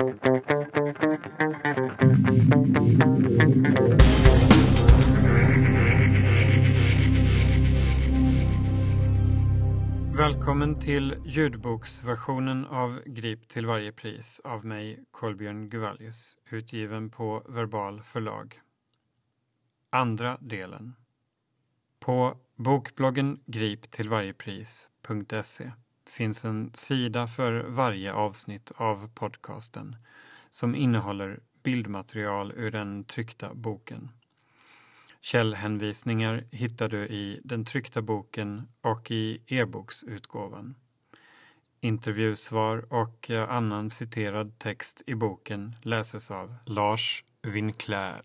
Välkommen till ljudboksversionen av Grip till varje pris av mig, Kolbjörn Guvallius, utgiven på Verbal förlag. Andra delen. På bokbloggen griptillvarjepris.se finns en sida för varje avsnitt av podcasten som innehåller bildmaterial ur den tryckta boken. Källhänvisningar hittar du i den tryckta boken och i e-boksutgåvan. Intervjusvar och eh, annan citerad text i boken läses av Lars Winclair.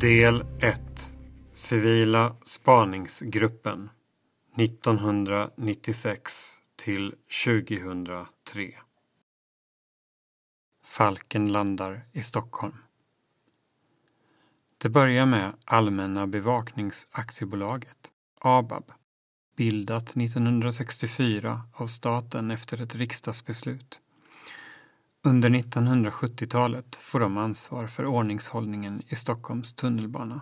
Del 1 Civila spaningsgruppen 1996 till 2003 Falken landar i Stockholm. Det börjar med Allmänna bevakningsaktiebolaget, ABAB, bildat 1964 av staten efter ett riksdagsbeslut. Under 1970-talet får de ansvar för ordningshållningen i Stockholms tunnelbana.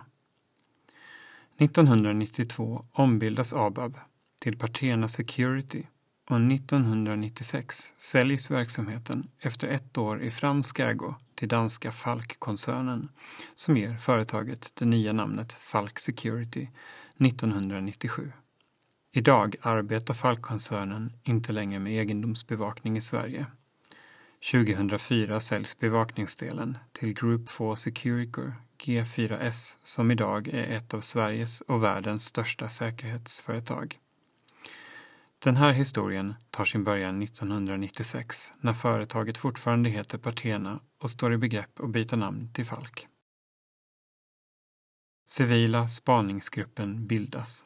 1992 ombildas ABAB till Partena Security och 1996 säljs verksamheten efter ett år i fransk ägo till danska Falk-koncernen som ger företaget det nya namnet Falk Security 1997. Idag arbetar Falk-koncernen inte längre med egendomsbevakning i Sverige. 2004 säljs bevakningsdelen till Group 4 Securicor G4S som idag är ett av Sveriges och världens största säkerhetsföretag. Den här historien tar sin början 1996 när företaget fortfarande heter Partena och står i begrepp att byta namn till Falk. Civila spaningsgruppen bildas.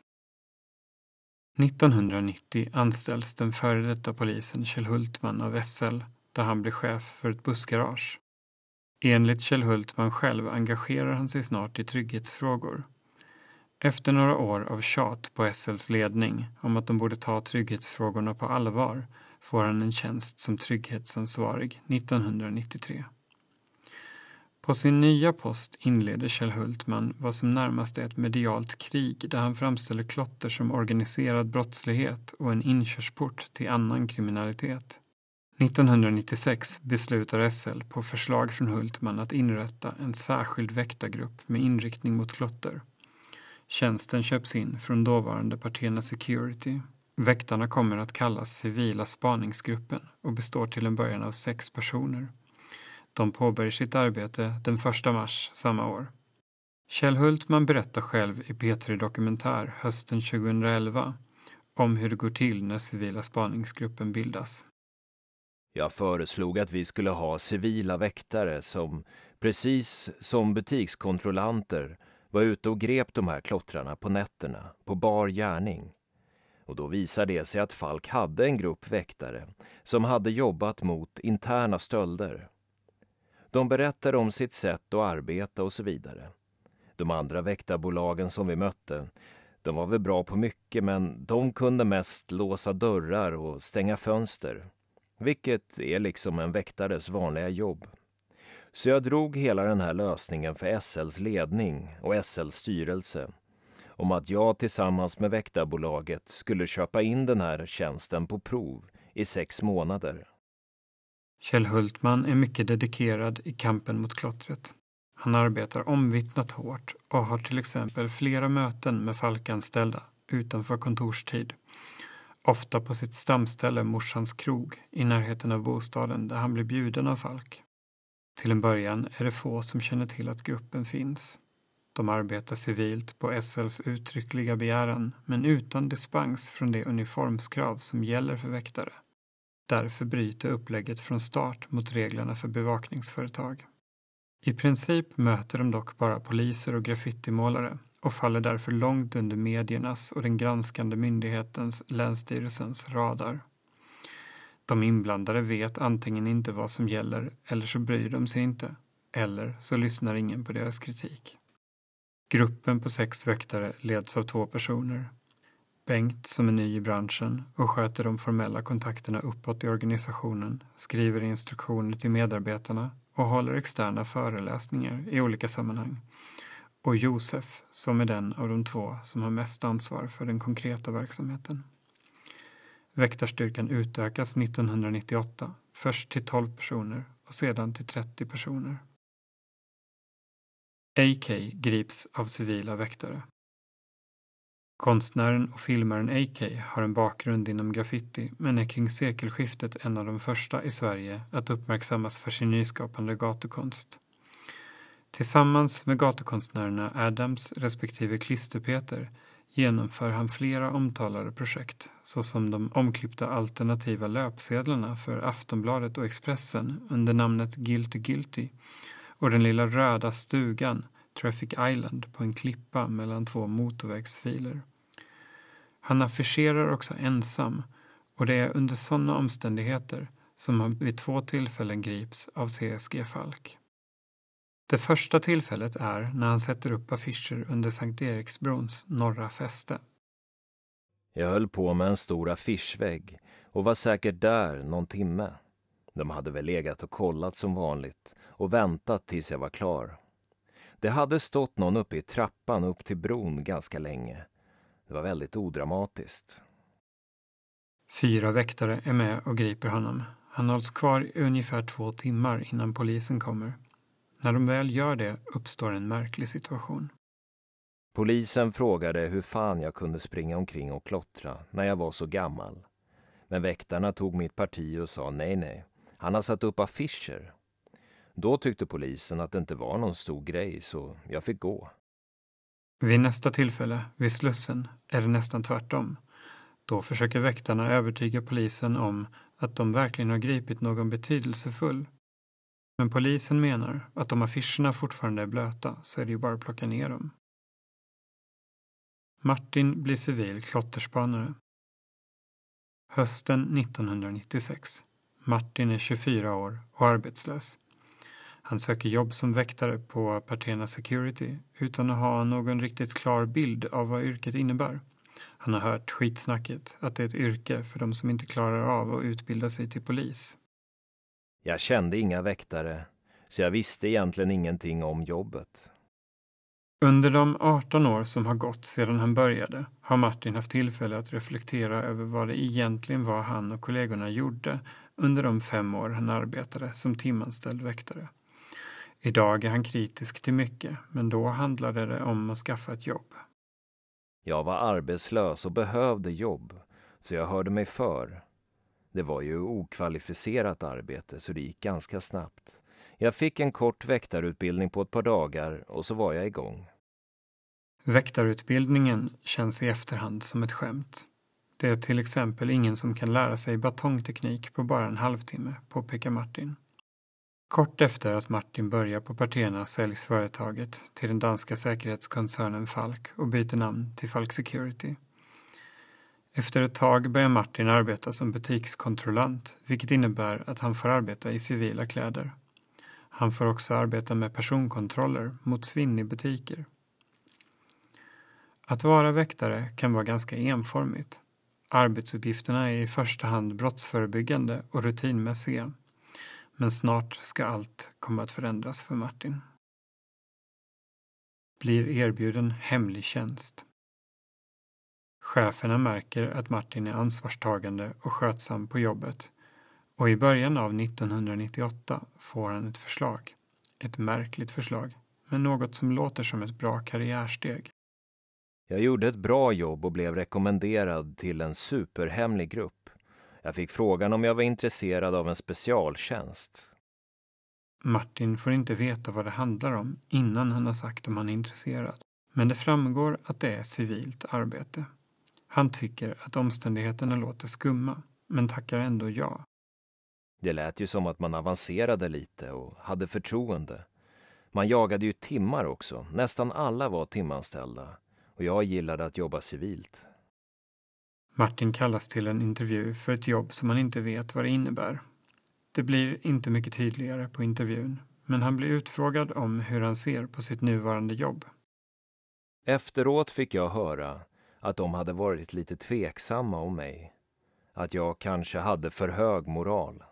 1990 anställs den före detta polisen Kjell Hultman av SL där han blir chef för ett bussgarage. Enligt Kjell Hultman själv engagerar han sig snart i trygghetsfrågor efter några år av tjat på SLs ledning om att de borde ta trygghetsfrågorna på allvar får han en tjänst som trygghetsansvarig 1993. På sin nya post inleder Kjell Hultman vad som närmast är ett medialt krig där han framställer klotter som organiserad brottslighet och en inkörsport till annan kriminalitet. 1996 beslutar SL på förslag från Hultman att inrätta en särskild väktargrupp med inriktning mot klotter. Tjänsten köps in från dåvarande Partena Security. Väktarna kommer att kallas Civila spaningsgruppen och består till en början av sex personer. De påbörjar sitt arbete den 1 mars samma år. Kjell Hultman berättar själv i P3 Dokumentär hösten 2011 om hur det går till när Civila spaningsgruppen bildas. Jag föreslog att vi skulle ha civila väktare som, precis som butikskontrollanter, var ute och grep de här klottrarna på nätterna, på bar gärning. Och då visade det sig att Falk hade en grupp väktare som hade jobbat mot interna stölder. De berättade om sitt sätt att arbeta och så vidare. De andra väktarbolagen som vi mötte, de var väl bra på mycket men de kunde mest låsa dörrar och stänga fönster. Vilket är liksom en väktares vanliga jobb. Så jag drog hela den här lösningen för SLs ledning och SLs styrelse om att jag tillsammans med väktarbolaget skulle köpa in den här tjänsten på prov i sex månader. Kjell Hultman är mycket dedikerad i kampen mot klottret. Han arbetar omvittnat hårt och har till exempel flera möten med Falkanställda utanför kontorstid. Ofta på sitt stamställe Morsans krog i närheten av bostaden där han blir bjuden av Falk. Till en början är det få som känner till att gruppen finns. De arbetar civilt på SLs uttryckliga begäran men utan dispens från det uniformskrav som gäller för väktare. Därför bryter upplägget från start mot reglerna för bevakningsföretag. I princip möter de dock bara poliser och graffitimålare och faller därför långt under mediernas och den granskande myndighetens, Länsstyrelsens, radar. De inblandade vet antingen inte vad som gäller eller så bryr de sig inte. Eller så lyssnar ingen på deras kritik. Gruppen på sex väktare leds av två personer. Bengt, som är ny i branschen och sköter de formella kontakterna uppåt i organisationen, skriver instruktioner till medarbetarna och håller externa föreläsningar i olika sammanhang. Och Josef, som är den av de två som har mest ansvar för den konkreta verksamheten. Väktarstyrkan utökas 1998, först till 12 personer och sedan till 30 personer. AK grips av civila väktare. Konstnären och filmaren AK har en bakgrund inom graffiti men är kring sekelskiftet en av de första i Sverige att uppmärksammas för sin nyskapande gatukonst. Tillsammans med gatukonstnärerna Adams respektive Klisterpeter genomför han flera omtalade projekt såsom de omklippta alternativa löpsedlarna för Aftonbladet och Expressen under namnet Guilty Guilty och den lilla röda stugan Traffic Island på en klippa mellan två motorvägsfiler. Han affischerar också ensam och det är under sådana omständigheter som han vid två tillfällen grips av CSG Falk. Det första tillfället är när han sätter upp affischer under Sankt Eriksbrons norra fäste. Jag höll på med en stor affischvägg och var säkert där någon timme. De hade väl legat och kollat som vanligt och väntat tills jag var klar. Det hade stått någon uppe i trappan upp till bron ganska länge. Det var väldigt odramatiskt. Fyra väktare är med och griper honom. Han hålls kvar i ungefär två timmar innan polisen kommer. När de väl gör det uppstår en märklig situation. Polisen frågade hur fan jag kunde springa omkring och klottra när jag var så gammal. Men väktarna tog mitt parti och sa nej, nej. Han har satt upp affischer. Då tyckte polisen att det inte var någon stor grej, så jag fick gå. Vid nästa tillfälle, vid Slussen, är det nästan tvärtom. Då försöker väktarna övertyga polisen om att de verkligen har gripit någon betydelsefull. Men polisen menar att om affischerna fortfarande är blöta så är det ju bara att plocka ner dem. Martin blir civil klotterspanare. Hösten 1996. Martin är 24 år och arbetslös. Han söker jobb som väktare på Partena Security utan att ha någon riktigt klar bild av vad yrket innebär. Han har hört skitsnacket att det är ett yrke för de som inte klarar av att utbilda sig till polis. Jag kände inga väktare, så jag visste egentligen ingenting om jobbet. Under de 18 år som har gått sedan han började har Martin haft tillfälle att reflektera över vad det egentligen var han och kollegorna gjorde under de fem år han arbetade som timanställd väktare. Idag är han kritisk till mycket, men då handlade det om att skaffa ett jobb. Jag var arbetslös och behövde jobb, så jag hörde mig för. Det var ju okvalificerat arbete, så det gick ganska snabbt. Jag fick en kort väktarutbildning på ett par dagar och så var jag igång. Väktarutbildningen känns i efterhand som ett skämt. Det är till exempel ingen som kan lära sig batongteknik på bara en halvtimme, påpekar Martin. Kort efter att Martin börjar på Partena säljs företaget till den danska säkerhetskoncernen Falk och byter namn till Falk Security. Efter ett tag börjar Martin arbeta som butikskontrollant, vilket innebär att han får arbeta i civila kläder. Han får också arbeta med personkontroller mot svinn i butiker. Att vara väktare kan vara ganska enformigt. Arbetsuppgifterna är i första hand brottsförebyggande och rutinmässiga. Men snart ska allt komma att förändras för Martin. Blir erbjuden hemlig tjänst. Cheferna märker att Martin är ansvarstagande och skötsam på jobbet och i början av 1998 får han ett förslag. Ett märkligt förslag, men något som låter som ett bra karriärsteg. Jag gjorde ett bra jobb och blev rekommenderad till en superhemlig grupp. Jag fick frågan om jag var intresserad av en specialtjänst. Martin får inte veta vad det handlar om innan han har sagt om han är intresserad. Men det framgår att det är civilt arbete. Han tycker att omständigheterna låter skumma, men tackar ändå ja. Det lät ju som att man avancerade lite och hade förtroende. Man jagade ju timmar också. Nästan alla var timanställda. Och jag gillade att jobba civilt. Martin kallas till en intervju för ett jobb som han inte vet vad det innebär. Det blir inte mycket tydligare på intervjun, men han blir utfrågad om hur han ser på sitt nuvarande jobb. Efteråt fick jag höra att de hade varit lite tveksamma om mig. Att jag kanske hade för hög moral.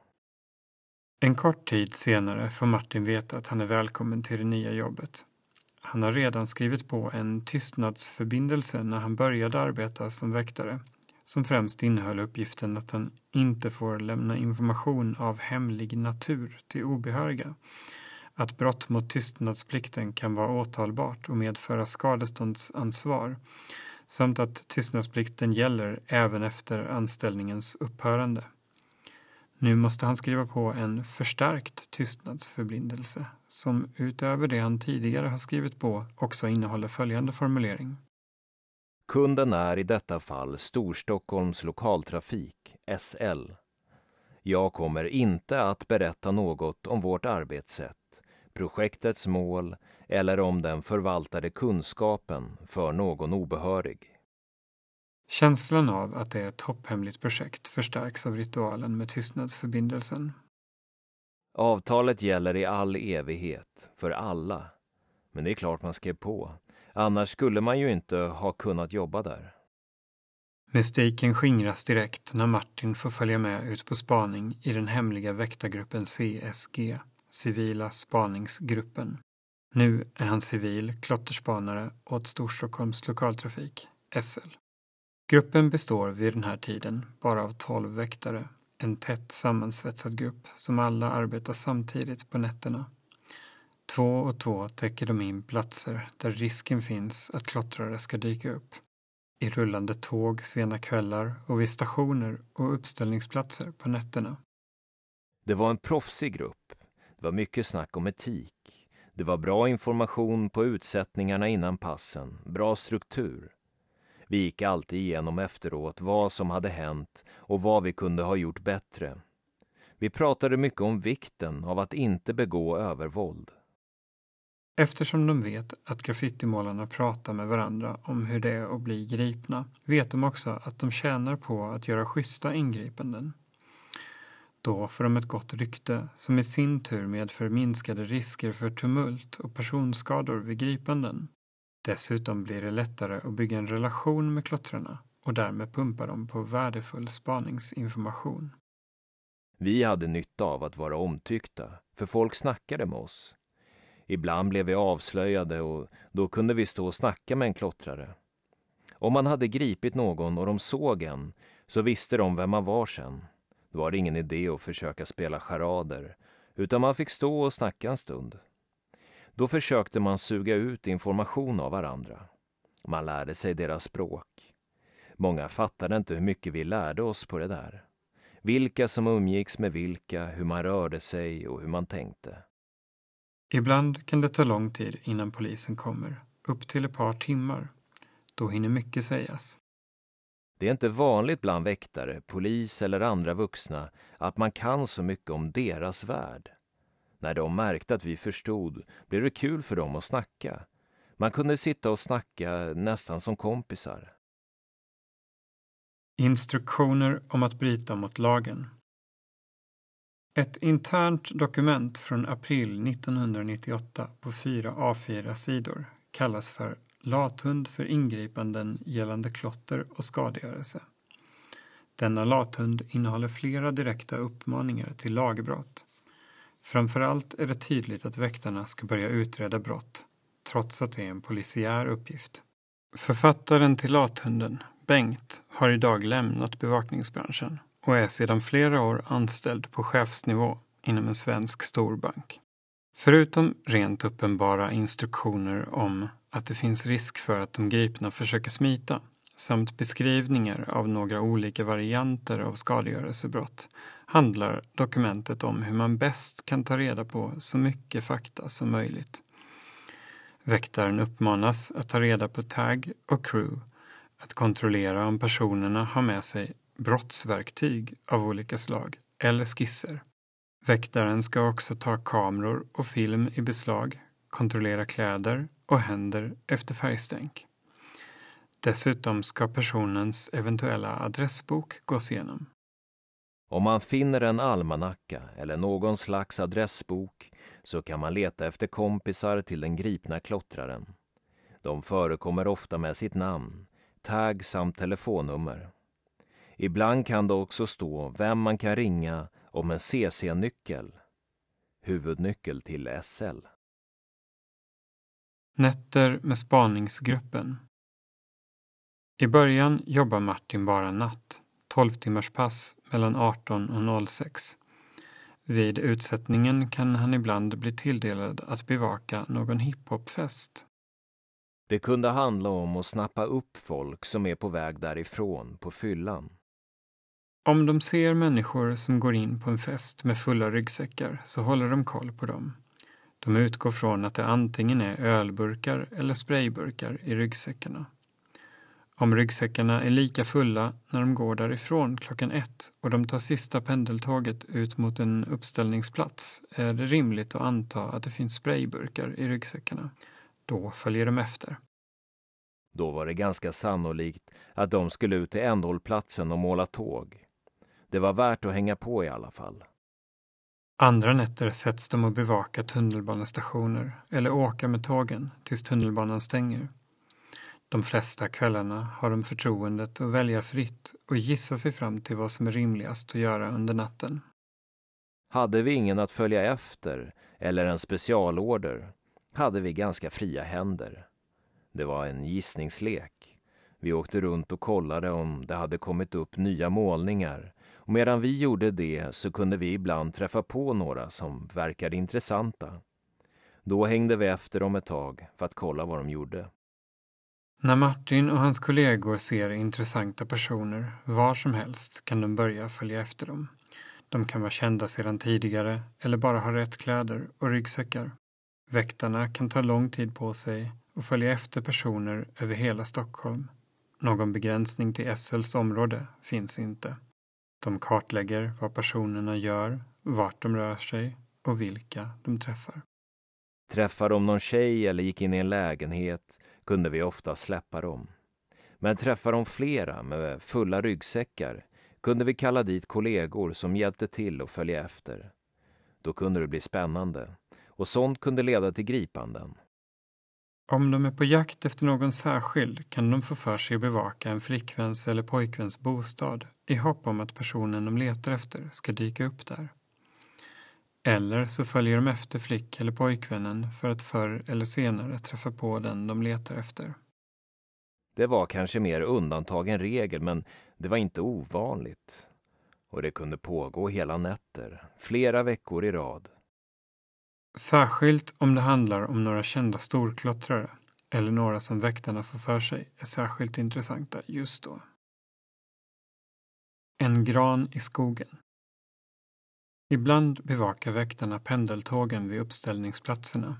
En kort tid senare får Martin veta att han är välkommen till det nya jobbet. Han har redan skrivit på en tystnadsförbindelse när han började arbeta som väktare som främst innehöll uppgiften att han inte får lämna information av hemlig natur till obehöriga, att brott mot tystnadsplikten kan vara åtalbart och medföra skadeståndsansvar samt att tystnadsplikten gäller även efter anställningens upphörande. Nu måste han skriva på en förstärkt tystnadsförbindelse som utöver det han tidigare har skrivit på också innehåller följande formulering. Kunden är i detta fall Storstockholms lokaltrafik, SL. Jag kommer inte att berätta något om vårt arbetssätt, projektets mål eller om den förvaltade kunskapen för någon obehörig. Känslan av att det är ett topphemligt projekt förstärks av ritualen med tystnadsförbindelsen. Avtalet gäller i all evighet, för alla. Men det är klart man skrev på. Annars skulle man ju inte ha kunnat jobba där. Mystiken skingras direkt när Martin får följa med ut på spaning i den hemliga väktargruppen CSG, Civila spaningsgruppen. Nu är han civil klotterspanare åt Storstockholms lokaltrafik, SL. Gruppen består vid den här tiden bara av tolv väktare, en tätt sammansvetsad grupp som alla arbetar samtidigt på nätterna. Två och två täcker de in platser där risken finns att klottrare ska dyka upp. I rullande tåg sena kvällar och vid stationer och uppställningsplatser på nätterna. Det var en proffsig grupp. Det var mycket snack om etik. Det var bra information på utsättningarna innan passen, bra struktur. Vi gick alltid igenom efteråt vad som hade hänt och vad vi kunde ha gjort bättre. Vi pratade mycket om vikten av att inte begå övervåld. Eftersom de vet att graffitimålarna pratar med varandra om hur det är att bli gripna vet de också att de tjänar på att göra schyssta ingripanden. Då får de ett gott rykte som i sin tur medför minskade risker för tumult och personskador vid gripanden. Dessutom blir det lättare att bygga en relation med klottrarna och därmed pumpa dem på värdefull spaningsinformation. Vi hade nytta av att vara omtyckta, för folk snackade med oss. Ibland blev vi avslöjade och då kunde vi stå och snacka med en klottrare. Om man hade gripit någon och de såg en så visste de vem man var sen. Då var det ingen idé att försöka spela charader utan man fick stå och snacka en stund. Då försökte man suga ut information av varandra. Man lärde sig deras språk. Många fattade inte hur mycket vi lärde oss på det där. Vilka som umgicks med vilka, hur man rörde sig och hur man tänkte. Ibland kan det ta lång tid innan polisen kommer, upp till ett par timmar. Då hinner mycket sägas. Det är inte vanligt bland väktare, polis eller andra vuxna att man kan så mycket om deras värld. När de märkte att vi förstod blev det kul för dem att snacka. Man kunde sitta och snacka nästan som kompisar. Instruktioner om att bryta mot lagen. Ett internt dokument från april 1998 på fyra A4-sidor kallas för Lathund för ingripanden gällande klotter och skadegörelse. Denna lathund innehåller flera direkta uppmaningar till lagbrott. Framförallt är det tydligt att väktarna ska börja utreda brott, trots att det är en polisiär uppgift. Författaren till Lathunden, Bengt, har idag lämnat bevakningsbranschen och är sedan flera år anställd på chefsnivå inom en svensk storbank. Förutom rent uppenbara instruktioner om att det finns risk för att de gripna försöker smita samt beskrivningar av några olika varianter av skadegörelsebrott handlar dokumentet om hur man bäst kan ta reda på så mycket fakta som möjligt. Väktaren uppmanas att ta reda på tag och crew, att kontrollera om personerna har med sig brottsverktyg av olika slag eller skisser. Väktaren ska också ta kameror och film i beslag, kontrollera kläder och händer efter färgstänk. Dessutom ska personens eventuella adressbok gås igenom. Om man finner en almanacka eller någon slags adressbok så kan man leta efter kompisar till den gripna klottraren. De förekommer ofta med sitt namn, tag samt telefonnummer. Ibland kan det också stå vem man kan ringa om en CC-nyckel, huvudnyckel till SL. Nätter med spaningsgruppen. I början jobbar Martin bara natt, 12 timmars pass mellan 18 och 06. Vid utsättningen kan han ibland bli tilldelad att bevaka någon hiphopfest. Det kunde handla om att snappa upp folk som är på väg därifrån på fyllan. Om de ser människor som går in på en fest med fulla ryggsäckar så håller de koll på dem. De utgår från att det antingen är ölburkar eller sprayburkar i ryggsäckarna. Om ryggsäckarna är lika fulla när de går därifrån klockan ett och de tar sista pendeltåget ut mot en uppställningsplats är det rimligt att anta att det finns sprayburkar i ryggsäckarna. Då följer de efter. Då var det ganska sannolikt att de skulle ut till ändhållplatsen och måla tåg. Det var värt att hänga på i alla fall. Andra nätter sätts de att bevaka tunnelbanestationer eller åka med tågen tills tunnelbanan stänger. De flesta kvällarna har de förtroendet att välja fritt och gissa sig fram till vad som är rimligast att göra under natten. Hade vi ingen att följa efter eller en specialorder hade vi ganska fria händer. Det var en gissningslek. Vi åkte runt och kollade om det hade kommit upp nya målningar och medan vi gjorde det så kunde vi ibland träffa på några som verkade intressanta. Då hängde vi efter dem ett tag för att kolla vad de gjorde. När Martin och hans kollegor ser intressanta personer var som helst kan de börja följa efter dem. De kan vara kända sedan tidigare eller bara ha rätt kläder och ryggsäckar. Väktarna kan ta lång tid på sig och följa efter personer över hela Stockholm. Någon begränsning till SLs område finns inte. De kartlägger vad personerna gör, vart de rör sig och vilka de träffar. Träffade de någon tjej eller gick in i en lägenhet kunde vi ofta släppa dem. Men träffade de flera med fulla ryggsäckar kunde vi kalla dit kollegor som hjälpte till att följa efter. Då kunde det bli spännande och sånt kunde leda till gripanden. Om de är på jakt efter någon särskild kan de få för sig att bevaka en flickväns eller pojkväns bostad i hopp om att personen de letar efter ska dyka upp där. Eller så följer de efter flick eller pojkvännen för att förr eller senare träffa på den de letar efter. Det var kanske mer undantag än regel, men det var inte ovanligt. Och det kunde pågå hela nätter, flera veckor i rad. Särskilt om det handlar om några kända storklottrare eller några som väktarna får för sig är särskilt intressanta just då. En gran i skogen. Ibland bevakar väktarna pendeltågen vid uppställningsplatserna.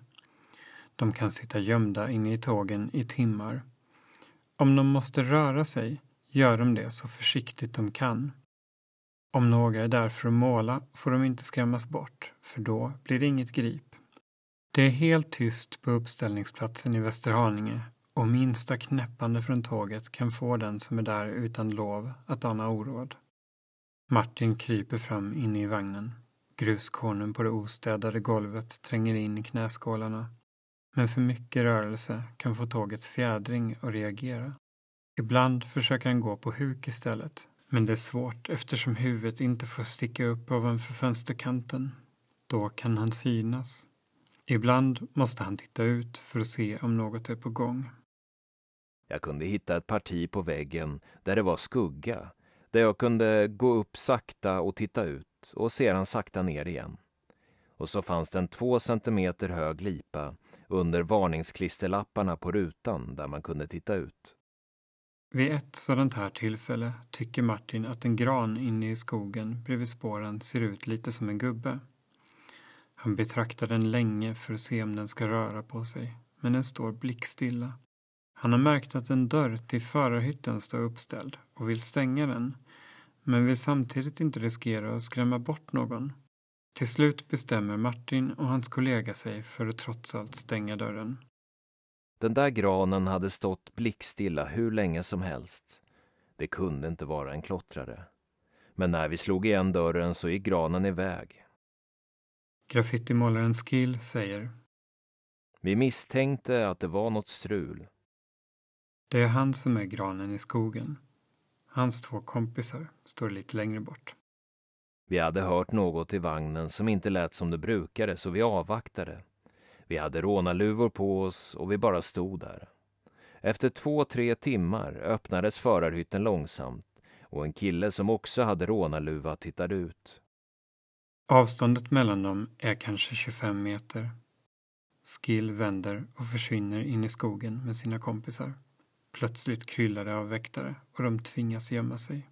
De kan sitta gömda inne i tågen i timmar. Om de måste röra sig gör de det så försiktigt de kan. Om några är där för att måla får de inte skrämmas bort, för då blir det inget grip. Det är helt tyst på uppställningsplatsen i Västerhaninge och minsta knäppande från tåget kan få den som är där utan lov att ana oråd. Martin kryper fram inne i vagnen. Gruskornen på det ostädade golvet tränger in i knäskålarna. Men för mycket rörelse kan få tågets fjädring att reagera. Ibland försöker han gå på huk istället, men det är svårt eftersom huvudet inte får sticka upp ovanför fönsterkanten. Då kan han synas. Ibland måste han titta ut för att se om något är på gång. Jag kunde hitta ett parti på väggen där det var skugga där jag kunde gå upp sakta och titta ut och sedan sakta ner igen. Och så fanns det en två centimeter hög lipa under varningsklisterlapparna på rutan där man kunde titta ut. Vid ett sådant här tillfälle tycker Martin att en gran inne i skogen bredvid spåren ser ut lite som en gubbe. Han betraktar den länge för att se om den ska röra på sig, men den står blickstilla. Han har märkt att en dörr till förarhytten står uppställd och vill stänga den, men vill samtidigt inte riskera att skrämma bort någon. Till slut bestämmer Martin och hans kollega sig för att trots allt stänga dörren. Den där granen hade stått blickstilla hur länge som helst. Det kunde inte vara en klottrare. Men när vi slog igen dörren så gick granen iväg. Graffitimålaren Skill säger Vi misstänkte att det var något strul. Det är han som är granen i skogen. Hans två kompisar står lite längre bort. Vi hade hört något i vagnen som inte lät som det brukade så vi avvaktade. Vi hade rånarluvor på oss och vi bara stod där. Efter två, tre timmar öppnades förarhytten långsamt och en kille som också hade rånarluva tittade ut. Avståndet mellan dem är kanske 25 meter. Skill vänder och försvinner in i skogen med sina kompisar. Plötsligt kryllar det av väktare och de tvingas gömma sig.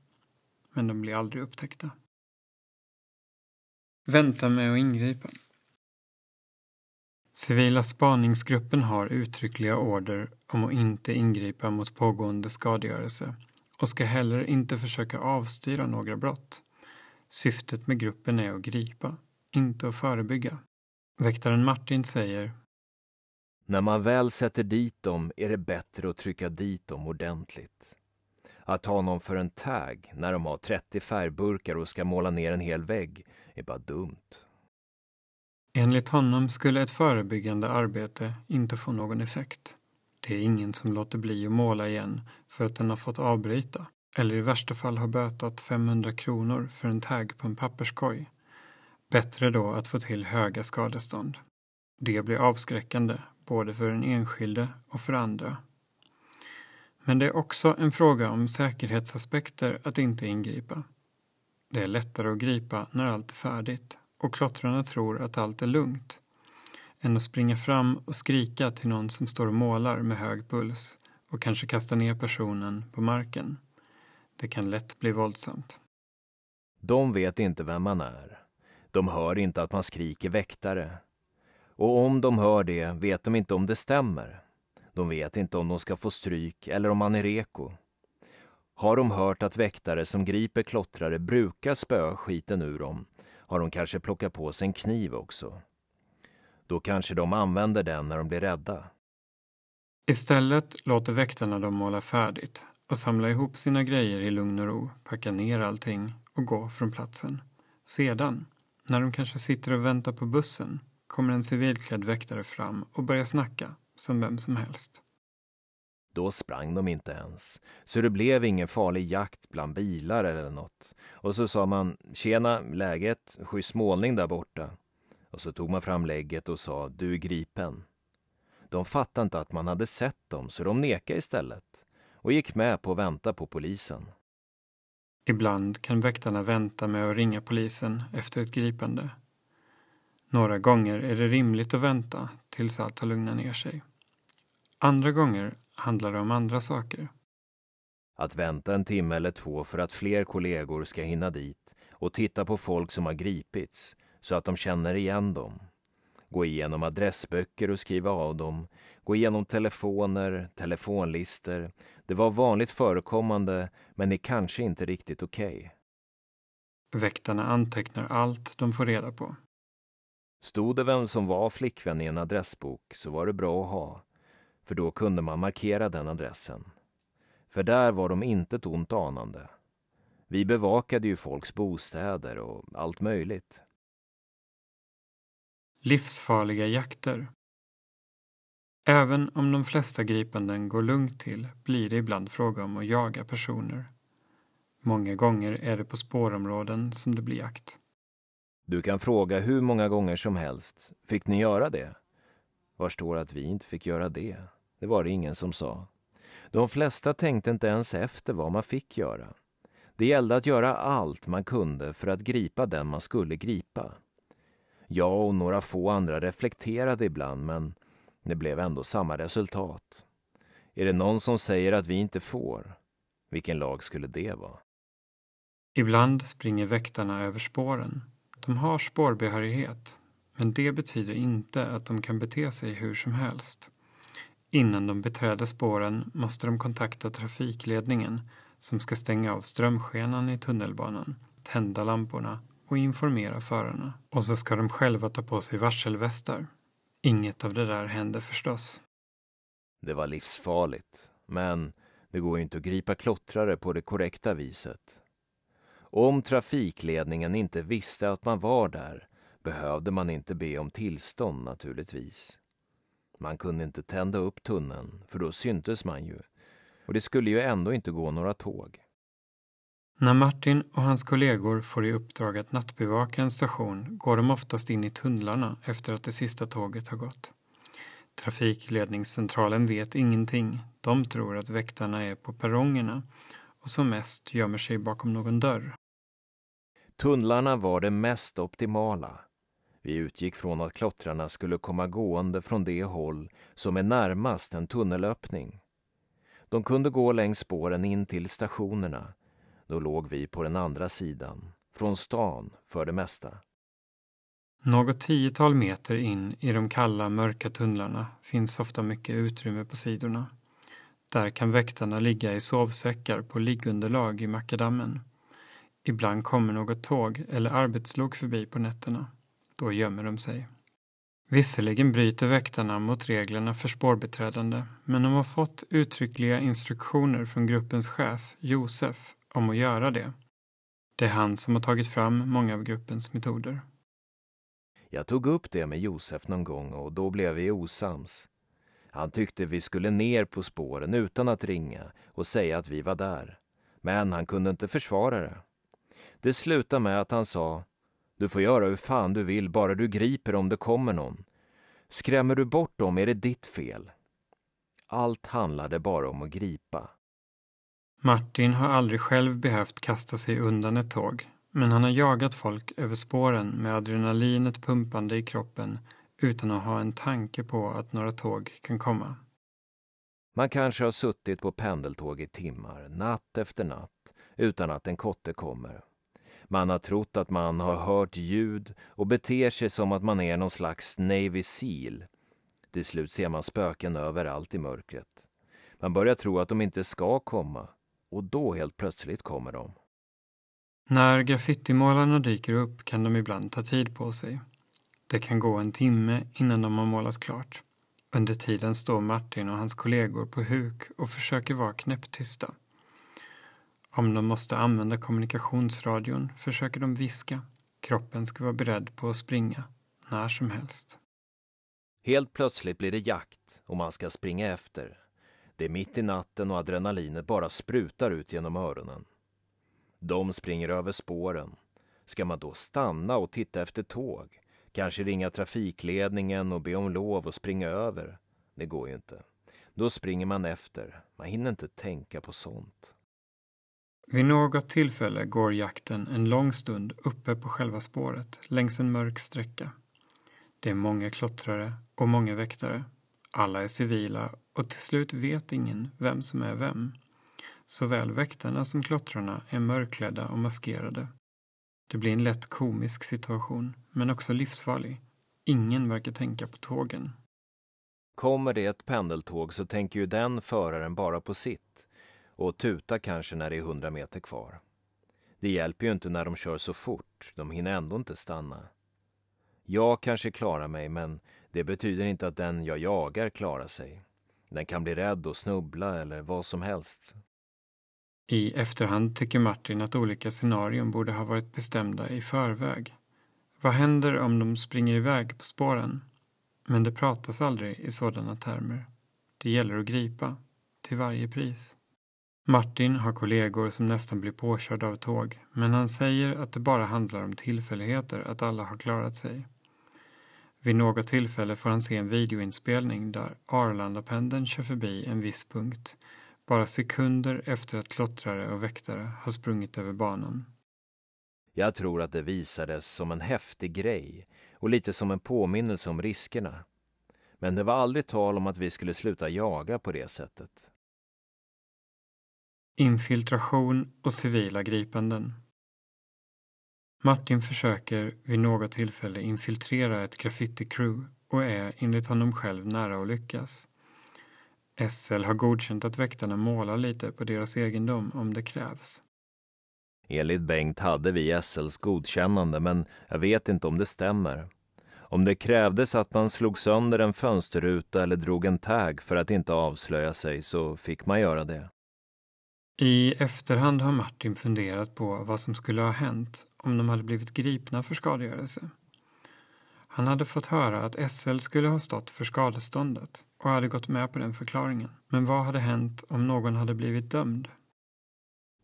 Men de blir aldrig upptäckta. Vänta med att ingripa. Civila spaningsgruppen har uttryckliga order om att inte ingripa mot pågående skadegörelse och ska heller inte försöka avstyra några brott. Syftet med gruppen är att gripa, inte att förebygga. Väktaren Martin säger När man väl sätter dit dem är det bättre att trycka dit dem ordentligt. Att ta någon för en tag när de har 30 färgburkar och ska måla ner en hel vägg är bara dumt. Enligt honom skulle ett förebyggande arbete inte få någon effekt. Det är ingen som låter bli att måla igen för att den har fått avbryta eller i värsta fall har bötat 500 kronor för en tag på en papperskorg. Bättre då att få till höga skadestånd. Det blir avskräckande både för den enskilde och för andra. Men det är också en fråga om säkerhetsaspekter att inte ingripa. Det är lättare att gripa när allt är färdigt och klottrarna tror att allt är lugnt än att springa fram och skrika till någon som står och målar med hög puls och kanske kasta ner personen på marken. Det kan lätt bli våldsamt. De vet inte vem man är. De hör inte att man skriker väktare. Och om de hör det vet de inte om det stämmer. De vet inte om de ska få stryk eller om man är reko. Har de hört att väktare som griper klottrare brukar spöa skiten ur dem har de kanske plockat på sig en kniv också. Då kanske de använder den när de blir rädda. Istället låter väktarna dem måla färdigt och samla ihop sina grejer i lugn och ro, packa ner allting och gå från platsen. Sedan, när de kanske sitter och väntar på bussen, kommer en civilklädd väktare fram och börjar snacka som vem som helst. Då sprang de inte ens, så det blev ingen farlig jakt bland bilar eller något. Och så sa man ”Tjena, läget? Schysst målning där borta”. Och så tog man fram lägget och sa ”Du är gripen”. De fattade inte att man hade sett dem, så de nekade istället och gick med på att vänta på polisen. Ibland kan väktarna vänta med att ringa polisen efter ett gripande. Några gånger är det rimligt att vänta tills allt har lugnat ner sig. Andra gånger handlar det om andra saker. Att vänta en timme eller två för att fler kollegor ska hinna dit och titta på folk som har gripits så att de känner igen dem. Gå igenom adressböcker och skriva av dem. Gå igenom telefoner, telefonlister. Det var vanligt förekommande men är kanske inte riktigt okej. Okay. Väktarna antecknar allt de får reda på. Stod det vem som var flickvän i en adressbok så var det bra att ha för då kunde man markera den adressen. För där var de inte ont anande. Vi bevakade ju folks bostäder och allt möjligt. Livsfarliga jakter Även om de flesta gripanden går lugnt till blir det ibland fråga om att jaga personer. Många gånger är det på spårområden som det blir jakt. Du kan fråga hur många gånger som helst. Fick ni göra det? Var står att vi inte fick göra det? Det var det ingen som sa. De flesta tänkte inte ens efter vad man fick göra. Det gällde att göra allt man kunde för att gripa den man skulle gripa. Jag och några få andra reflekterade ibland, men det blev ändå samma resultat. Är det någon som säger att vi inte får? Vilken lag skulle det vara? Ibland springer väktarna över spåren. De har spårbehörighet, men det betyder inte att de kan bete sig hur som helst. Innan de beträder spåren måste de kontakta trafikledningen som ska stänga av strömskenan i tunnelbanan, tända lamporna och informera förarna. Och så ska de själva ta på sig varselvästar. Inget av det där händer förstås. Det var livsfarligt, men det går ju inte att gripa klottrare på det korrekta viset. Om trafikledningen inte visste att man var där behövde man inte be om tillstånd naturligtvis. Man kunde inte tända upp tunneln, för då syntes man ju. Och det skulle ju ändå inte gå några tåg. När Martin och hans kollegor får i uppdrag att nattbevaka en station går de oftast in i tunnlarna efter att det sista tåget har gått. Trafikledningscentralen vet ingenting. De tror att väktarna är på perrongerna och som mest gömmer sig bakom någon dörr. Tunnlarna var det mest optimala. Vi utgick från att klottrarna skulle komma gående från det håll som är närmast en tunnelöppning. De kunde gå längs spåren in till stationerna. Då låg vi på den andra sidan, från stan för det mesta. Något tiotal meter in i de kalla, mörka tunnlarna finns ofta mycket utrymme på sidorna. Där kan väktarna ligga i sovsäckar på liggunderlag i makadammen. Ibland kommer något tåg eller arbetslok förbi på nätterna. Då gömmer de sig. Visserligen bryter väktarna mot reglerna för spårbeträdande, men de har fått uttryckliga instruktioner från gruppens chef, Josef, om att göra det. Det är han som har tagit fram många av gruppens metoder. Jag tog upp det med Josef någon gång och då blev vi osams. Han tyckte vi skulle ner på spåren utan att ringa och säga att vi var där. Men han kunde inte försvara det. Det slutade med att han sa du får göra hur fan du vill, bara du griper om det kommer någon. Skrämmer du bort dem är det ditt fel. Allt handlade bara om att gripa. Martin har aldrig själv behövt kasta sig undan ett tåg, men han har jagat folk över spåren med adrenalinet pumpande i kroppen utan att ha en tanke på att några tåg kan komma. Man kanske har suttit på pendeltåg i timmar, natt efter natt, utan att en kotte kommer. Man har trott att man har hört ljud och beter sig som att man är någon slags Navy Seal. Till slut ser man spöken överallt i mörkret. Man börjar tro att de inte ska komma och då helt plötsligt kommer de. När graffitimålarna dyker upp kan de ibland ta tid på sig. Det kan gå en timme innan de har målat klart. Under tiden står Martin och hans kollegor på huk och försöker vara knäpptysta. Om de måste använda kommunikationsradion försöker de viska. Kroppen ska vara beredd på att springa, när som helst. Helt plötsligt blir det jakt och man ska springa efter. Det är mitt i natten och adrenalinet bara sprutar ut genom öronen. De springer över spåren. Ska man då stanna och titta efter tåg? Kanske ringa trafikledningen och be om lov och springa över? Det går ju inte. Då springer man efter. Man hinner inte tänka på sånt. Vid något tillfälle går jakten en lång stund uppe på själva spåret längs en mörk sträcka. Det är många klottrare och många väktare. Alla är civila och till slut vet ingen vem som är vem. Såväl väktarna som klottrarna är mörkklädda och maskerade. Det blir en lätt komisk situation, men också livsfarlig. Ingen verkar tänka på tågen. Kommer det ett pendeltåg så tänker ju den föraren bara på sitt och tuta kanske när det är hundra meter kvar. Det hjälper ju inte när de kör så fort, de hinner ändå inte stanna. Jag kanske klarar mig, men det betyder inte att den jag jagar klarar sig. Den kan bli rädd och snubbla eller vad som helst. I efterhand tycker Martin att olika scenarion borde ha varit bestämda i förväg. Vad händer om de springer iväg på spåren? Men det pratas aldrig i sådana termer. Det gäller att gripa, till varje pris. Martin har kollegor som nästan blir påkörda av tåg, men han säger att det bara handlar om tillfälligheter att alla har klarat sig. Vid något tillfälle får han se en videoinspelning där Arlandapendeln kör förbi en viss punkt bara sekunder efter att klottrare och väktare har sprungit över banan. Jag tror att det visades som en häftig grej och lite som en påminnelse om riskerna. Men det var aldrig tal om att vi skulle sluta jaga på det sättet. Infiltration och civila gripanden. Martin försöker vid något tillfälle infiltrera ett graffiti-crew och är enligt honom själv nära att lyckas. SL har godkänt att väktarna målar lite på deras egendom om det krävs. Enligt Bengt hade vi SLs godkännande, men jag vet inte om det stämmer. Om det krävdes att man slog sönder en fönsterruta eller drog en tag för att inte avslöja sig så fick man göra det. I efterhand har Martin funderat på vad som skulle ha hänt om de hade blivit gripna för skadegörelse. Han hade fått höra att SL skulle ha stått för skadeståndet och hade gått med på den förklaringen. Men vad hade hänt om någon hade blivit dömd?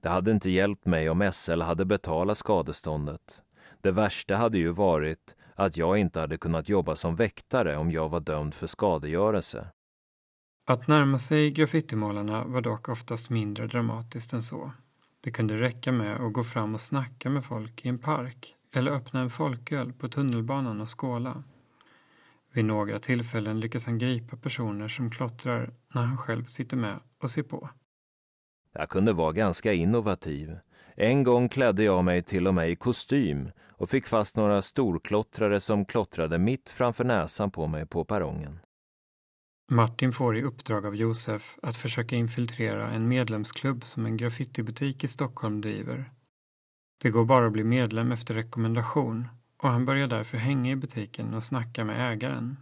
Det hade inte hjälpt mig om SL hade betalat skadeståndet. Det värsta hade ju varit att jag inte hade kunnat jobba som väktare om jag var dömd för skadegörelse. Att närma sig graffitimålarna var dock oftast mindre dramatiskt än så. Det kunde räcka med att gå fram och snacka med folk i en park eller öppna en folköl på tunnelbanan och skåla. Vid några tillfällen lyckas han gripa personer som klottrar när han själv sitter med och ser på. Jag kunde vara ganska innovativ. En gång klädde jag mig till och med i kostym och fick fast några storklottrare som klottrade mitt framför näsan på mig på perrongen. Martin får i uppdrag av Josef att försöka infiltrera en medlemsklubb som en graffitibutik i Stockholm driver. Det går bara att bli medlem efter rekommendation och han börjar därför hänga i butiken och snacka med ägaren.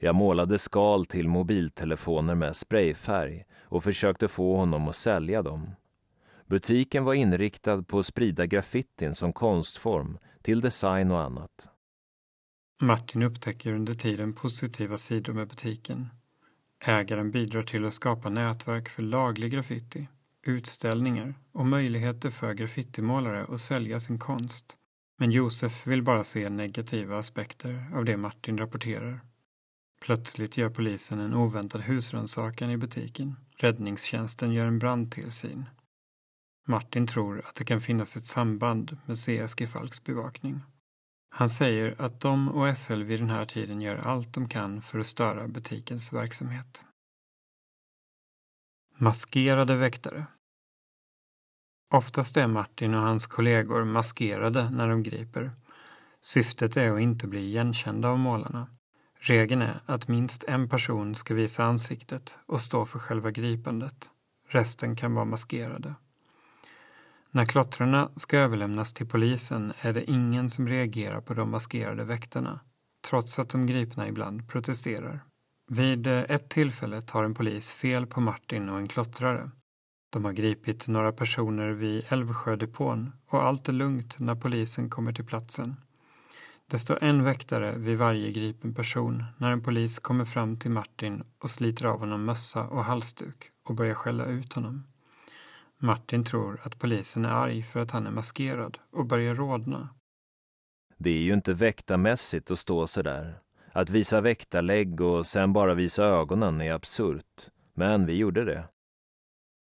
Jag målade skal till mobiltelefoner med sprayfärg och försökte få honom att sälja dem. Butiken var inriktad på att sprida graffitin som konstform till design och annat. Martin upptäcker under tiden positiva sidor med butiken. Ägaren bidrar till att skapa nätverk för laglig graffiti, utställningar och möjligheter för graffitimålare att sälja sin konst. Men Josef vill bara se negativa aspekter av det Martin rapporterar. Plötsligt gör polisen en oväntad husrannsakan i butiken. Räddningstjänsten gör en brandtillsyn. Martin tror att det kan finnas ett samband med CSG Falks bevakning. Han säger att de och SL vid den här tiden gör allt de kan för att störa butikens verksamhet. Maskerade väktare Oftast är Martin och hans kollegor maskerade när de griper. Syftet är att inte bli igenkända av målarna. Regeln är att minst en person ska visa ansiktet och stå för själva gripandet. Resten kan vara maskerade. När klottrarna ska överlämnas till polisen är det ingen som reagerar på de maskerade väktarna, trots att de gripna ibland protesterar. Vid eh, ett tillfälle tar en polis fel på Martin och en klottrare. De har gripit några personer vid Älvsjödepån och allt är lugnt när polisen kommer till platsen. Det står en väktare vid varje gripen person när en polis kommer fram till Martin och sliter av honom mössa och halsduk och börjar skälla ut honom. Martin tror att polisen är arg för att han är maskerad och börjar rodna. Det är ju inte väktarmässigt att stå så där. Att visa väktarlägg och sen bara visa ögonen är absurt. Men vi gjorde det.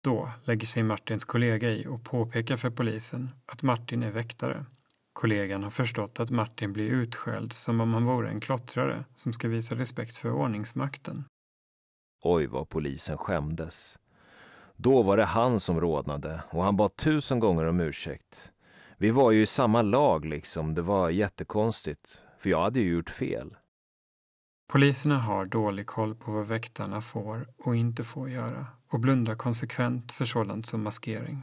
Då lägger sig Martins kollega i och påpekar för polisen att Martin är väktare. Kollegan har förstått att Martin blir utskälld som om han vore en klottrare som ska visa respekt för ordningsmakten. Oj, vad polisen skämdes. Då var det han som rodnade och han bad tusen gånger om ursäkt. Vi var ju i samma lag liksom, det var jättekonstigt, för jag hade ju gjort fel. Poliserna har dålig koll på vad väktarna får och inte får göra och blundar konsekvent för sådant som maskering.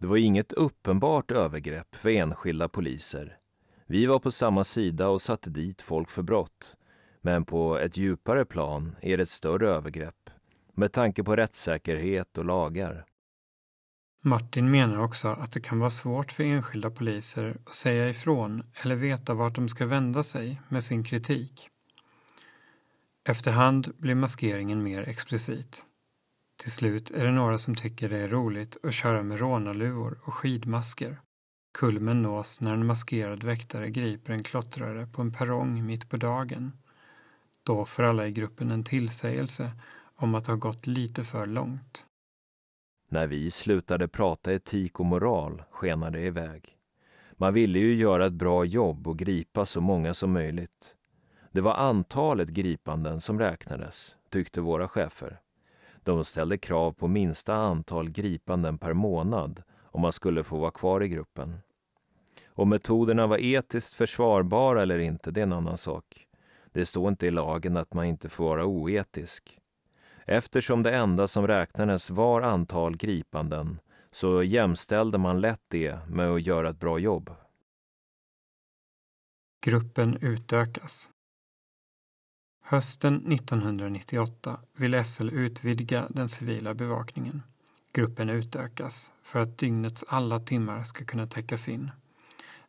Det var inget uppenbart övergrepp för enskilda poliser. Vi var på samma sida och satte dit folk för brott. Men på ett djupare plan är det ett större övergrepp med tanke på rättssäkerhet och lagar. Martin menar också att det kan vara svårt för enskilda poliser att säga ifrån eller veta vart de ska vända sig med sin kritik. Efterhand blir maskeringen mer explicit. Till slut är det några som tycker det är roligt att köra med rånarluvor och skidmasker. Kulmen nås när en maskerad väktare griper en klottrare på en perrong mitt på dagen. Då får alla i gruppen en tillsägelse om att ha gått lite för långt. När vi slutade prata etik och moral skenade det iväg. Man ville ju göra ett bra jobb och gripa så många som möjligt. Det var antalet gripanden som räknades, tyckte våra chefer. De ställde krav på minsta antal gripanden per månad om man skulle få vara kvar i gruppen. Om metoderna var etiskt försvarbara eller inte, det är en annan sak. Det står inte i lagen att man inte får vara oetisk. Eftersom det enda som räknades var antal gripanden så jämställde man lätt det med att göra ett bra jobb. Gruppen utökas. Hösten 1998 vill SL utvidga den civila bevakningen. Gruppen utökas för att dygnets alla timmar ska kunna täckas in.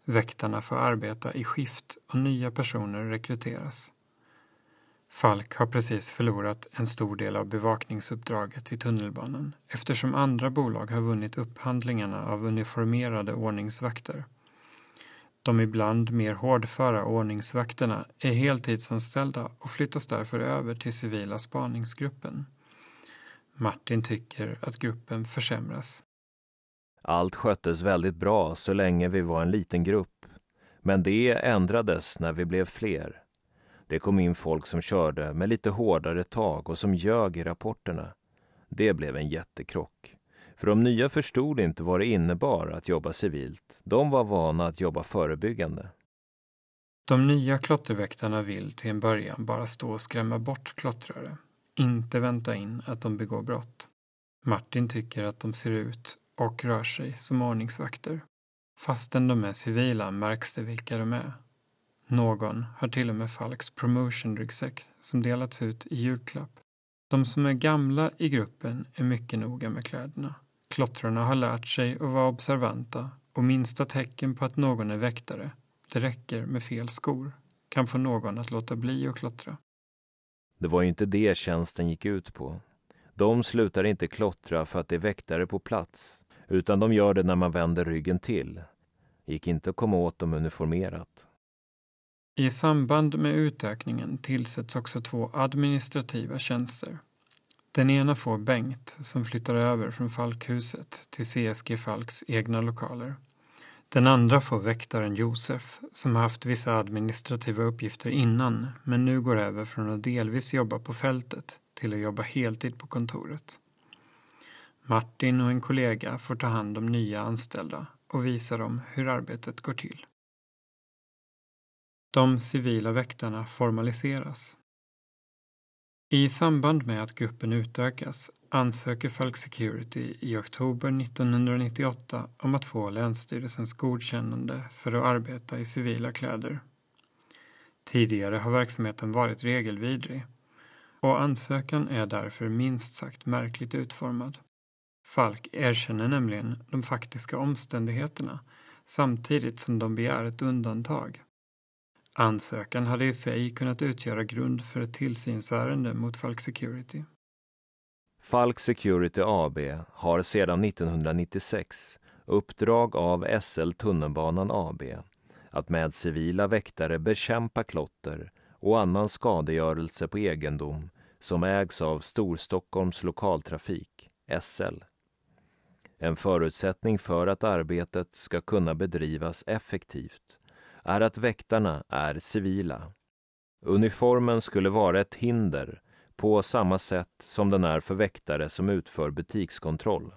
Väktarna får arbeta i skift och nya personer rekryteras. Falk har precis förlorat en stor del av bevakningsuppdraget i tunnelbanan eftersom andra bolag har vunnit upphandlingarna av uniformerade ordningsvakter. De ibland mer hårdföra ordningsvakterna är heltidsanställda och flyttas därför över till civila spaningsgruppen. Martin tycker att gruppen försämras. Allt sköttes väldigt bra så länge vi var en liten grupp. Men det ändrades när vi blev fler. Det kom in folk som körde med lite hårdare tag och som ljög i rapporterna. Det blev en jättekrock. För de nya förstod inte vad det innebar att jobba civilt. De var vana att jobba förebyggande. De nya klotterväktarna vill till en början bara stå och skrämma bort klottrare. Inte vänta in att de begår brott. Martin tycker att de ser ut och rör sig som ordningsvakter. Fastän de är civila märks det vilka de är. Någon har till och med Falks promotion-ryggsäck som delats ut i julklapp. De som är gamla i gruppen är mycket noga med kläderna. Klottrarna har lärt sig att vara observanta och minsta tecken på att någon är väktare, det räcker med fel skor, kan få någon att låta bli att klottra. Det var ju inte det tjänsten gick ut på. De slutar inte klottra för att det är väktare på plats, utan de gör det när man vänder ryggen till. Gick inte att komma åt dem uniformerat. I samband med utökningen tillsätts också två administrativa tjänster. Den ena får Bengt som flyttar över från Falkhuset till CSG Falks egna lokaler. Den andra får väktaren Josef som har haft vissa administrativa uppgifter innan men nu går över från att delvis jobba på fältet till att jobba heltid på kontoret. Martin och en kollega får ta hand om nya anställda och visa dem hur arbetet går till. De civila väktarna formaliseras. I samband med att gruppen utökas ansöker Falk Security i oktober 1998 om att få Länsstyrelsens godkännande för att arbeta i civila kläder. Tidigare har verksamheten varit regelvidrig och ansökan är därför minst sagt märkligt utformad. Falk erkänner nämligen de faktiska omständigheterna samtidigt som de begär ett undantag. Ansökan hade i sig kunnat utgöra grund för ett tillsynsärende mot Falk Security. Falk Security AB har sedan 1996 uppdrag av SL Tunnelbanan AB att med civila väktare bekämpa klotter och annan skadegörelse på egendom som ägs av Storstockholms lokaltrafik, SL. En förutsättning för att arbetet ska kunna bedrivas effektivt är att väktarna är civila. Uniformen skulle vara ett hinder på samma sätt som den är för väktare som utför butikskontroll.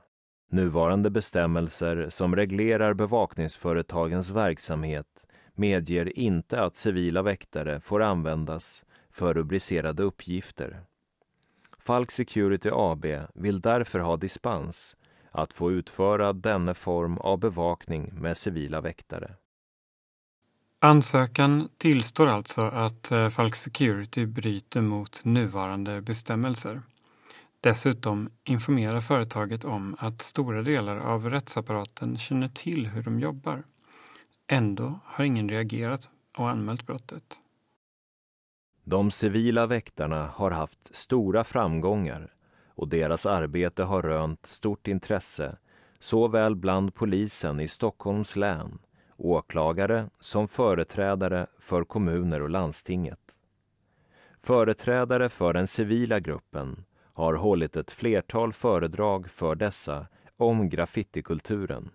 Nuvarande bestämmelser som reglerar bevakningsföretagens verksamhet medger inte att civila väktare får användas för rubricerade uppgifter. Falk Security AB vill därför ha dispens att få utföra denna form av bevakning med civila väktare. Ansökan tillstår alltså att eh, Falk Security bryter mot nuvarande bestämmelser. Dessutom informerar företaget om att stora delar av rättsapparaten känner till hur de jobbar. Ändå har ingen reagerat och anmält brottet. De civila väktarna har haft stora framgångar och deras arbete har rönt stort intresse såväl bland polisen i Stockholms län åklagare som företrädare för kommuner och landstinget. Företrädare för den civila gruppen har hållit ett flertal föredrag för dessa om graffitikulturen,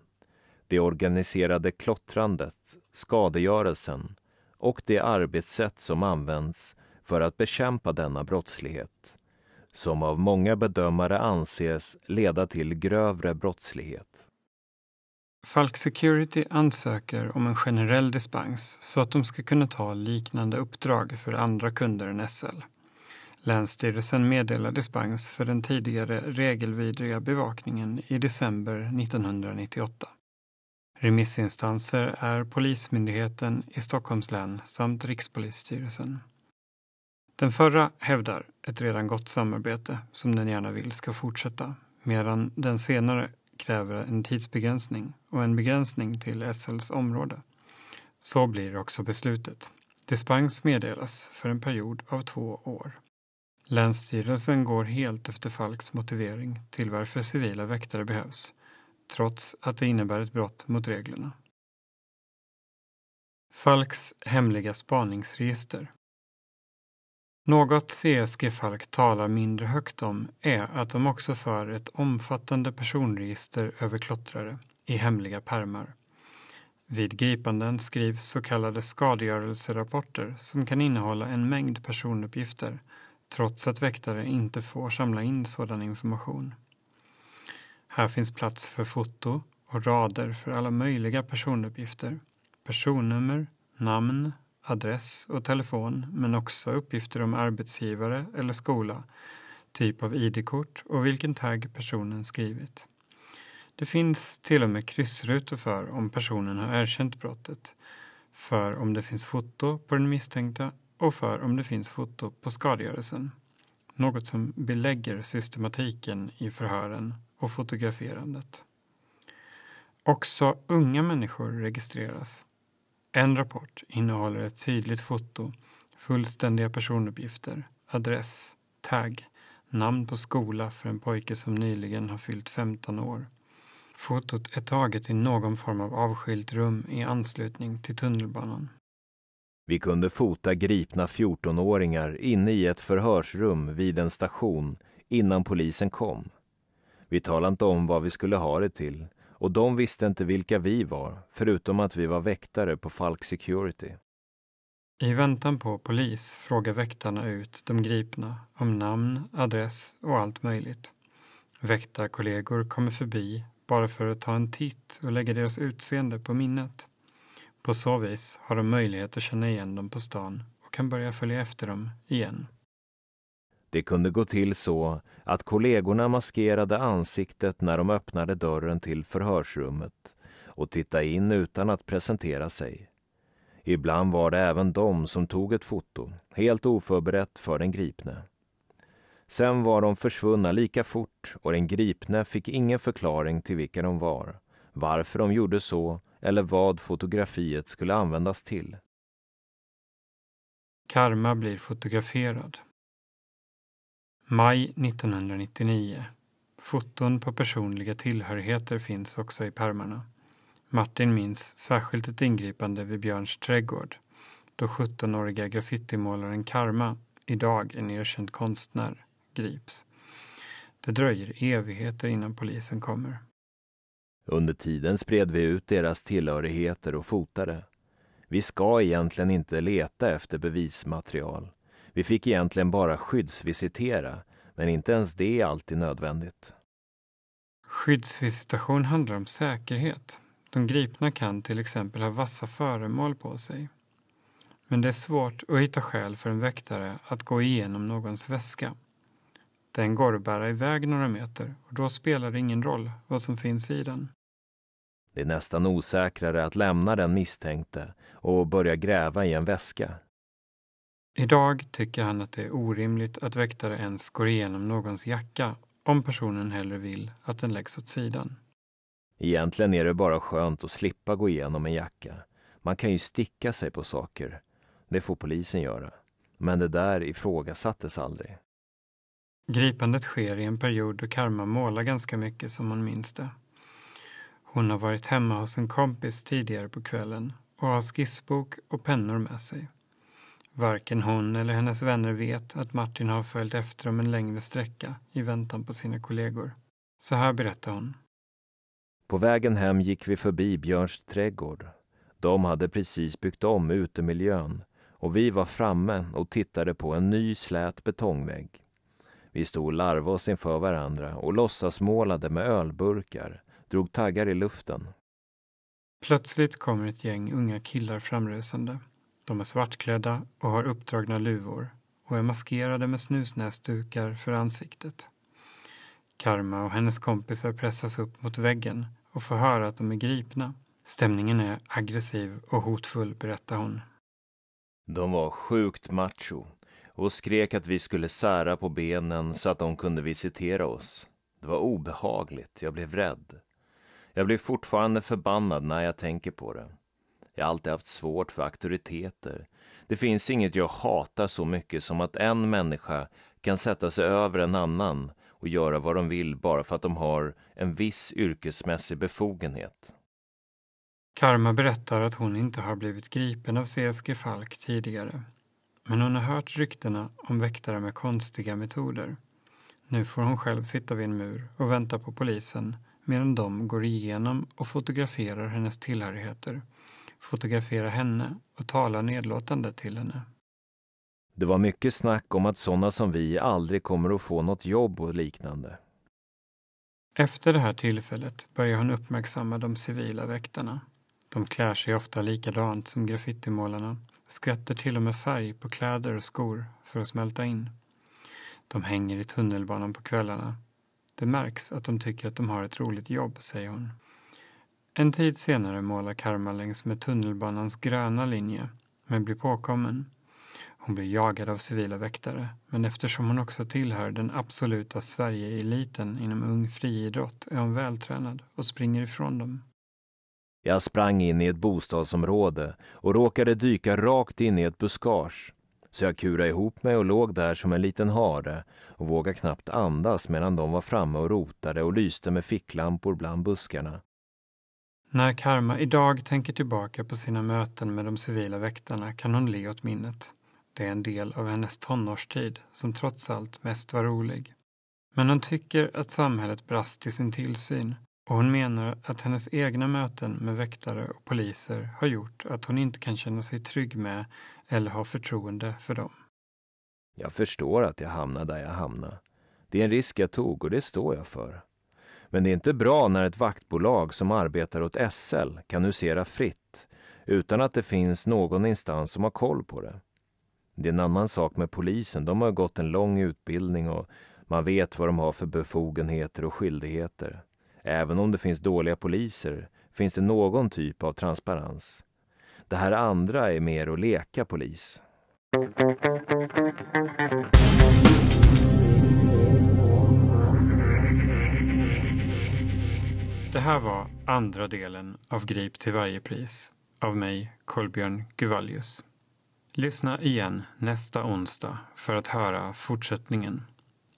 det organiserade klottrandet, skadegörelsen och det arbetssätt som används för att bekämpa denna brottslighet, som av många bedömare anses leda till grövre brottslighet. Falk Security ansöker om en generell dispens så att de ska kunna ta liknande uppdrag för andra kunder än SL. Länsstyrelsen meddelar dispens för den tidigare regelvidriga bevakningen i december 1998. Remissinstanser är Polismyndigheten i Stockholms län samt Rikspolisstyrelsen. Den förra hävdar ett redan gott samarbete som den gärna vill ska fortsätta medan den senare kräver en tidsbegränsning och en begränsning till SLs område. Så blir också beslutet. Dispens meddelas för en period av två år. Länsstyrelsen går helt efter Falks motivering till varför civila väktare behövs, trots att det innebär ett brott mot reglerna. Falks hemliga spaningsregister något CSG Falk talar mindre högt om är att de också för ett omfattande personregister över klottrare i hemliga permar. Vid gripanden skrivs så kallade skadegörelserapporter som kan innehålla en mängd personuppgifter trots att väktare inte får samla in sådan information. Här finns plats för foto och rader för alla möjliga personuppgifter, personnummer, namn, adress och telefon men också uppgifter om arbetsgivare eller skola, typ av ID-kort och vilken tagg personen skrivit. Det finns till och med kryssrutor för om personen har erkänt brottet, för om det finns foto på den misstänkta och för om det finns foto på skadegörelsen. Något som belägger systematiken i förhören och fotograferandet. Också unga människor registreras en rapport innehåller ett tydligt foto, fullständiga personuppgifter, adress, tagg, namn på skola för en pojke som nyligen har fyllt 15 år. Fotot är taget i någon form av avskilt rum i anslutning till tunnelbanan. Vi kunde fota gripna 14-åringar inne i ett förhörsrum vid en station innan polisen kom. Vi talade inte om vad vi skulle ha det till och de visste inte vilka vi var, förutom att vi var väktare på Falk Security. I väntan på polis frågar väktarna ut de gripna om namn, adress och allt möjligt. Väktarkollegor kommer förbi bara för att ta en titt och lägga deras utseende på minnet. På så vis har de möjlighet att känna igen dem på stan och kan börja följa efter dem igen. Det kunde gå till så att kollegorna maskerade ansiktet när de öppnade dörren till förhörsrummet och tittade in utan att presentera sig. Ibland var det även de som tog ett foto, helt oförberett för den gripne. Sen var de försvunna lika fort och den gripne fick ingen förklaring till vilka de var, varför de gjorde så eller vad fotografiet skulle användas till. Karma blir fotograferad. Maj 1999. Foton på personliga tillhörigheter finns också i pärmarna. Martin minns särskilt ett ingripande vid Björns trädgård då 17-åriga graffitimålaren Karma, idag en erkänd konstnär, grips. Det dröjer evigheter innan polisen kommer. Under tiden spred vi ut deras tillhörigheter och fotade. Vi ska egentligen inte leta efter bevismaterial. Vi fick egentligen bara skyddsvisitera, men inte ens det är alltid nödvändigt. Skyddsvisitation handlar om säkerhet. De gripna kan till exempel ha vassa föremål på sig. Men det är svårt att hitta skäl för en väktare att gå igenom någons väska. Den går att bära iväg några meter och då spelar det ingen roll vad som finns i den. Det är nästan osäkrare att lämna den misstänkte och börja gräva i en väska Idag tycker han att det är orimligt att väktare ens går igenom någons jacka om personen hellre vill att den läggs åt sidan. Egentligen är det bara skönt att slippa gå igenom en jacka. Man kan ju sticka sig på saker. Det får polisen göra. Men det där ifrågasattes aldrig. Gripandet sker i en period då Karma målar ganska mycket som hon minns det. Hon har varit hemma hos en kompis tidigare på kvällen och har skissbok och pennor med sig. Varken hon eller hennes vänner vet att Martin har följt efter dem en längre sträcka i väntan på sina kollegor. Så här berättar hon. På vägen hem gick vi förbi Björns trädgård. De hade precis byggt om utemiljön och vi var framme och tittade på en ny slät betongvägg. Vi stod och larvade oss inför varandra och låtsasmålade med ölburkar, drog taggar i luften. Plötsligt kommer ett gäng unga killar framrusande. De är svartklädda och har uppdragna luvor och är maskerade med snusnäsdukar för ansiktet. Karma och hennes kompisar pressas upp mot väggen och får höra att de är gripna. Stämningen är aggressiv och hotfull, berättar hon. De var sjukt macho och skrek att vi skulle sära på benen så att de kunde visitera oss. Det var obehagligt, jag blev rädd. Jag blir fortfarande förbannad när jag tänker på det. Jag har alltid haft svårt för auktoriteter. Det finns inget jag hatar så mycket som att en människa kan sätta sig över en annan och göra vad de vill bara för att de har en viss yrkesmässig befogenhet. Karma berättar att hon inte har blivit gripen av CSG Falk tidigare. Men hon har hört ryktena om väktare med konstiga metoder. Nu får hon själv sitta vid en mur och vänta på polisen medan de går igenom och fotograferar hennes tillhörigheter, fotograferar henne och talar nedlåtande till henne. Det var mycket snack om att sådana som vi aldrig kommer att få något jobb och liknande. Efter det här tillfället börjar hon uppmärksamma de civila väktarna. De klär sig ofta likadant som graffitimålarna, skvätter till och med färg på kläder och skor för att smälta in. De hänger i tunnelbanan på kvällarna. Det märks att de tycker att de har ett roligt jobb, säger hon. En tid senare målar Karma längs med tunnelbanans gröna linje, men blir påkommen. Hon blir jagad av civila väktare, men eftersom hon också tillhör den absoluta Sverige-eliten inom ung friidrott är hon vältränad och springer ifrån dem. Jag sprang in i ett bostadsområde och råkade dyka rakt in i ett buskage. Så jag kurade ihop mig och låg där som en liten hare och vågade knappt andas medan de var framme och rotade och lyste med ficklampor bland buskarna. När Karma idag tänker tillbaka på sina möten med de civila väktarna kan hon le åt minnet. Det är en del av hennes tonårstid som trots allt mest var rolig. Men hon tycker att samhället brast i sin tillsyn och hon menar att hennes egna möten med väktare och poliser har gjort att hon inte kan känna sig trygg med eller ha förtroende för dem. Jag förstår att jag hamnade där jag hamnade. Det är en risk jag tog och det står jag för. Men det är inte bra när ett vaktbolag som arbetar åt SL kan husera fritt utan att det finns någon instans som har koll på det. Det är en annan sak med polisen. De har gått en lång utbildning och man vet vad de har för befogenheter och skyldigheter. Även om det finns dåliga poliser finns det någon typ av transparens. Det här andra är mer att leka polis. Det här var andra delen av Grip till varje pris av mig, Kolbjörn Guvallius. Lyssna igen nästa onsdag för att höra fortsättningen.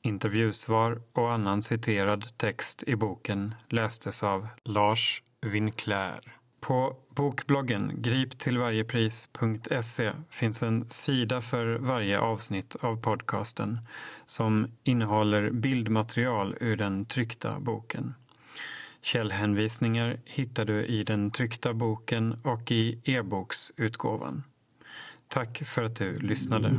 Intervjusvar och annan citerad text i boken lästes av Lars Winclair. På bokbloggen griptillvarjepris.se finns en sida för varje avsnitt av podcasten som innehåller bildmaterial ur den tryckta boken. Källhänvisningar hittar du i den tryckta boken och i e-boksutgåvan. Tack för att du lyssnade.